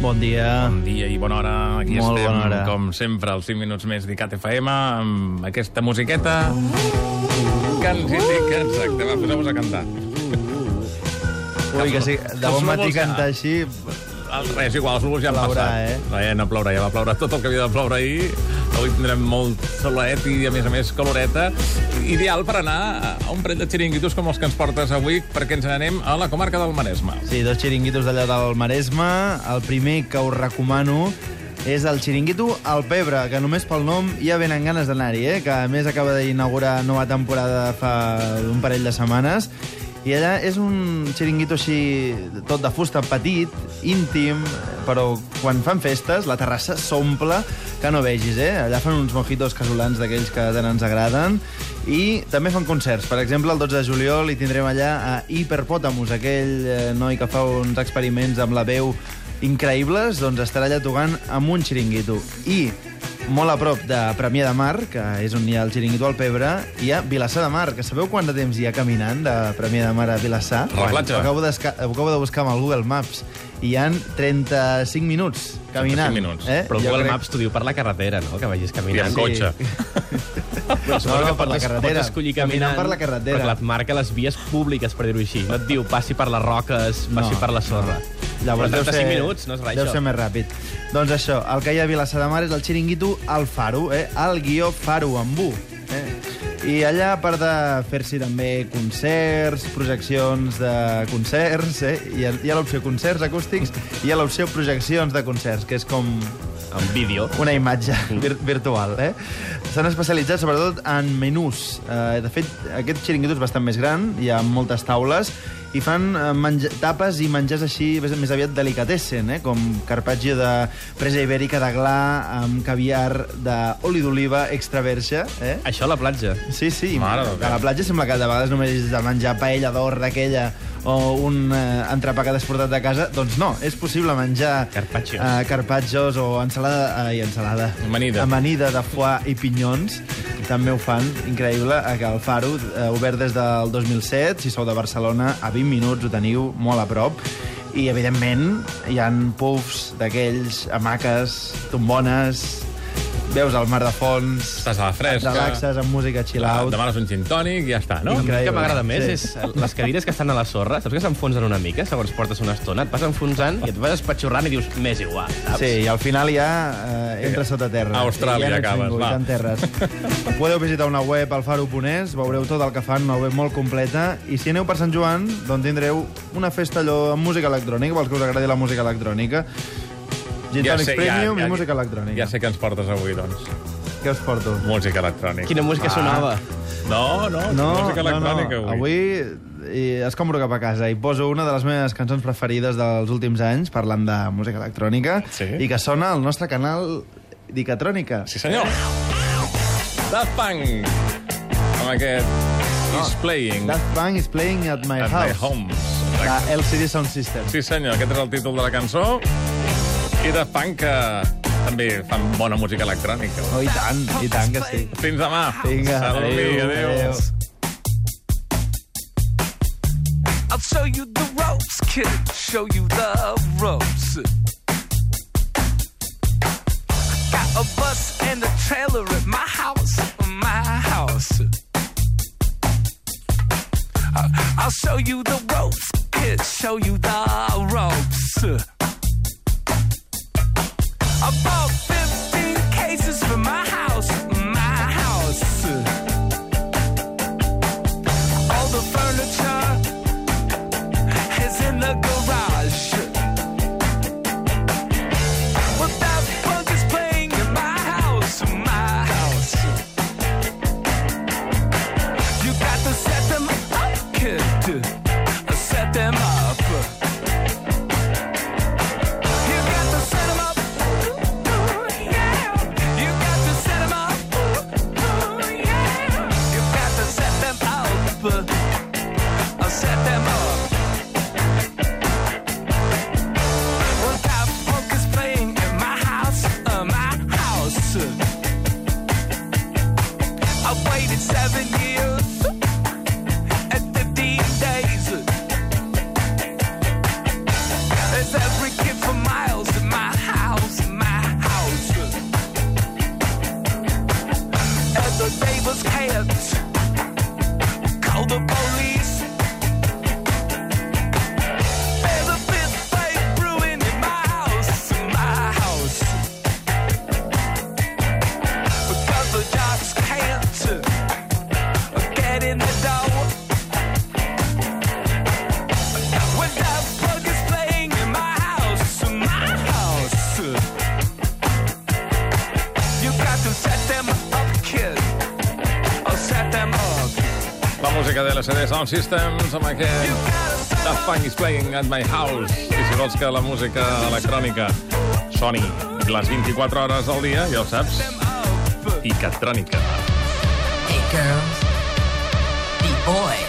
Bon dia. Bon dia i bona hora. Aquí Molt estem, bona hora. com sempre, als 5 minuts més d'ICAT FM, amb aquesta musiqueta que ens indica... Exacte, va, poseu-vos a cantar. Ui, que sí, de bon matí ja- cantar així... Res, igual, els núvols ja han passat. eh? eh? No plourà, ja va ploure tot el que havia de ploure ahir. Avui tindrem molt solet i, a més a més, caloreta. Ideal per anar a un parell de xiringuitos com els que ens portes avui, perquè ens n'anem a la comarca del Maresme. Sí, dos xiringuitos d'allà del Maresme. El primer que us recomano és el xiringuito al Pebre, que només pel nom ja venen ganes d'anar-hi, eh? que a més acaba d'inaugurar nova temporada fa un parell de setmanes. I allà és un xiringuito així, tot de fusta, petit, íntim, però quan fan festes la terrassa s'omple que no vegis, eh? Allà fan uns mojitos casolans d'aquells que tant ens agraden i també fan concerts. Per exemple, el 12 de juliol hi tindrem allà a Hiperpòtamus, aquell eh, noi que fa uns experiments amb la veu increïbles, doncs estarà allà tocant amb un xiringuito. I molt a prop de Premià de Mar, que és on hi ha el xiringuito al Pebre, hi ha Vilassar de Mar, que sabeu quant de temps hi ha caminant de Premià de Mar a Vilassar? La platja. Ho acabo, ho acabo de buscar amb el Google Maps. Hi han 35 minuts caminant. 35 minuts. Eh? Però Google crec- Maps t'ho diu per la carretera, no?, que vagis I caminant. amb cotxe. Però suposo No, no, per la carretera. pots escollir Caminant caminant, per la carretera. Perquè et marca les vies públiques, per dir-ho així. No et diu passi per les roques, passi No, per la sorra. Llavors Però deu 35 ser, minuts, no és res, deu això. ser més ràpid. Doncs això, el que hi ha a Vilassar de Mar és el xiringuito al Faro, eh? el guió Faro amb U. I allà, a part de fer-s'hi també concerts, projeccions de concerts, eh? hi ha, hi ha l'opció concerts acústics i hi ha l'opció projeccions de concerts, que és com En vídeo. una imatge vir virtual. Eh? S'han especialitzat sobretot en menús. Eh, de fet, aquest xiringuito és bastant més gran, hi ha moltes taules, i fan eh, menja tapes i menjars així més, més aviat delicatessen, eh? com carpaccio de presa ibèrica de gla amb caviar d'oli d'oliva extra verge. Eh? Això a la platja. Sí, sí. Mare a la platja sembla que de vegades només és de menjar paella d'or d'aquella o un eh, entrepà que t'has portat de casa. Doncs no, és possible menjar Carpaccios. eh, carpaccios o ensalada... Ai, ensalada. Amanida. Amanida de foie i pinyons. També ho fan, increïble, a Cal Faro, eh, obert des del 2007. Si sou de Barcelona, a 20 minuts ho teniu molt a prop. I, evidentment, hi han puffs d'aquells, hamaques, tombones, veus el mar de fons... Estàs a la fresca. Et relaxes amb música chill out. Demanes un gin tònic i ja està, no? No? El Increïble. que m'agrada més Sí. és les cadires que estan a la sorra, saps que s'enfonsen una mica segons portes una estona? Et vas enfonsant i et vas espatxorrant i dius, m'és igual, saps? Sí, i al final ja eh, entra sota terra. A Austràlia I ja acabes, ningú, va. Podeu visitar una web alfaro.es, veureu tot el que fan, una web molt completa, i si aneu per Sant Joan, doncs tindreu una festa allò amb música electrònica, pels que us agradi la música electrònica. Gin Tònics Premium i música electrònica. Ja sé que ens portes avui, doncs. Què us porto? Música electrònica. Quina música Ah. sonava? No, no, No, música no, no. electrònica avui. Avui i escombro cap a casa i poso una de les meves cançons preferides dels últims anys, parlant de música electrònica, Sí. i que sona al nostre canal d'Icatrònica. Sí, senyor. Daft Punk. Amb aquest Is Playing Daft Punk is playing at my at house. my homes. La LCD Sound System. Sí, senyor, aquest és el títol de la cançó. I Daft Punk, que també fan bona música electrònica. Oh, i tant, i tant que sí. Fins demà. Vinga, Salut, adéu, adéu. adéu. I'll show you the ropes, kid. Show you the ropes. Got a bus and a trailer at my house, my house. I- I'll show you the ropes, kid. Show you the ropes. I bought 15 cases for my house, my house. whisper. música de l'SD Sound Systems amb aquest Daft Punk is playing at my house. I si vols que la música electrònica soni les 24 hores al dia, ja ho saps, i catrònica. Hey, girls. The boys.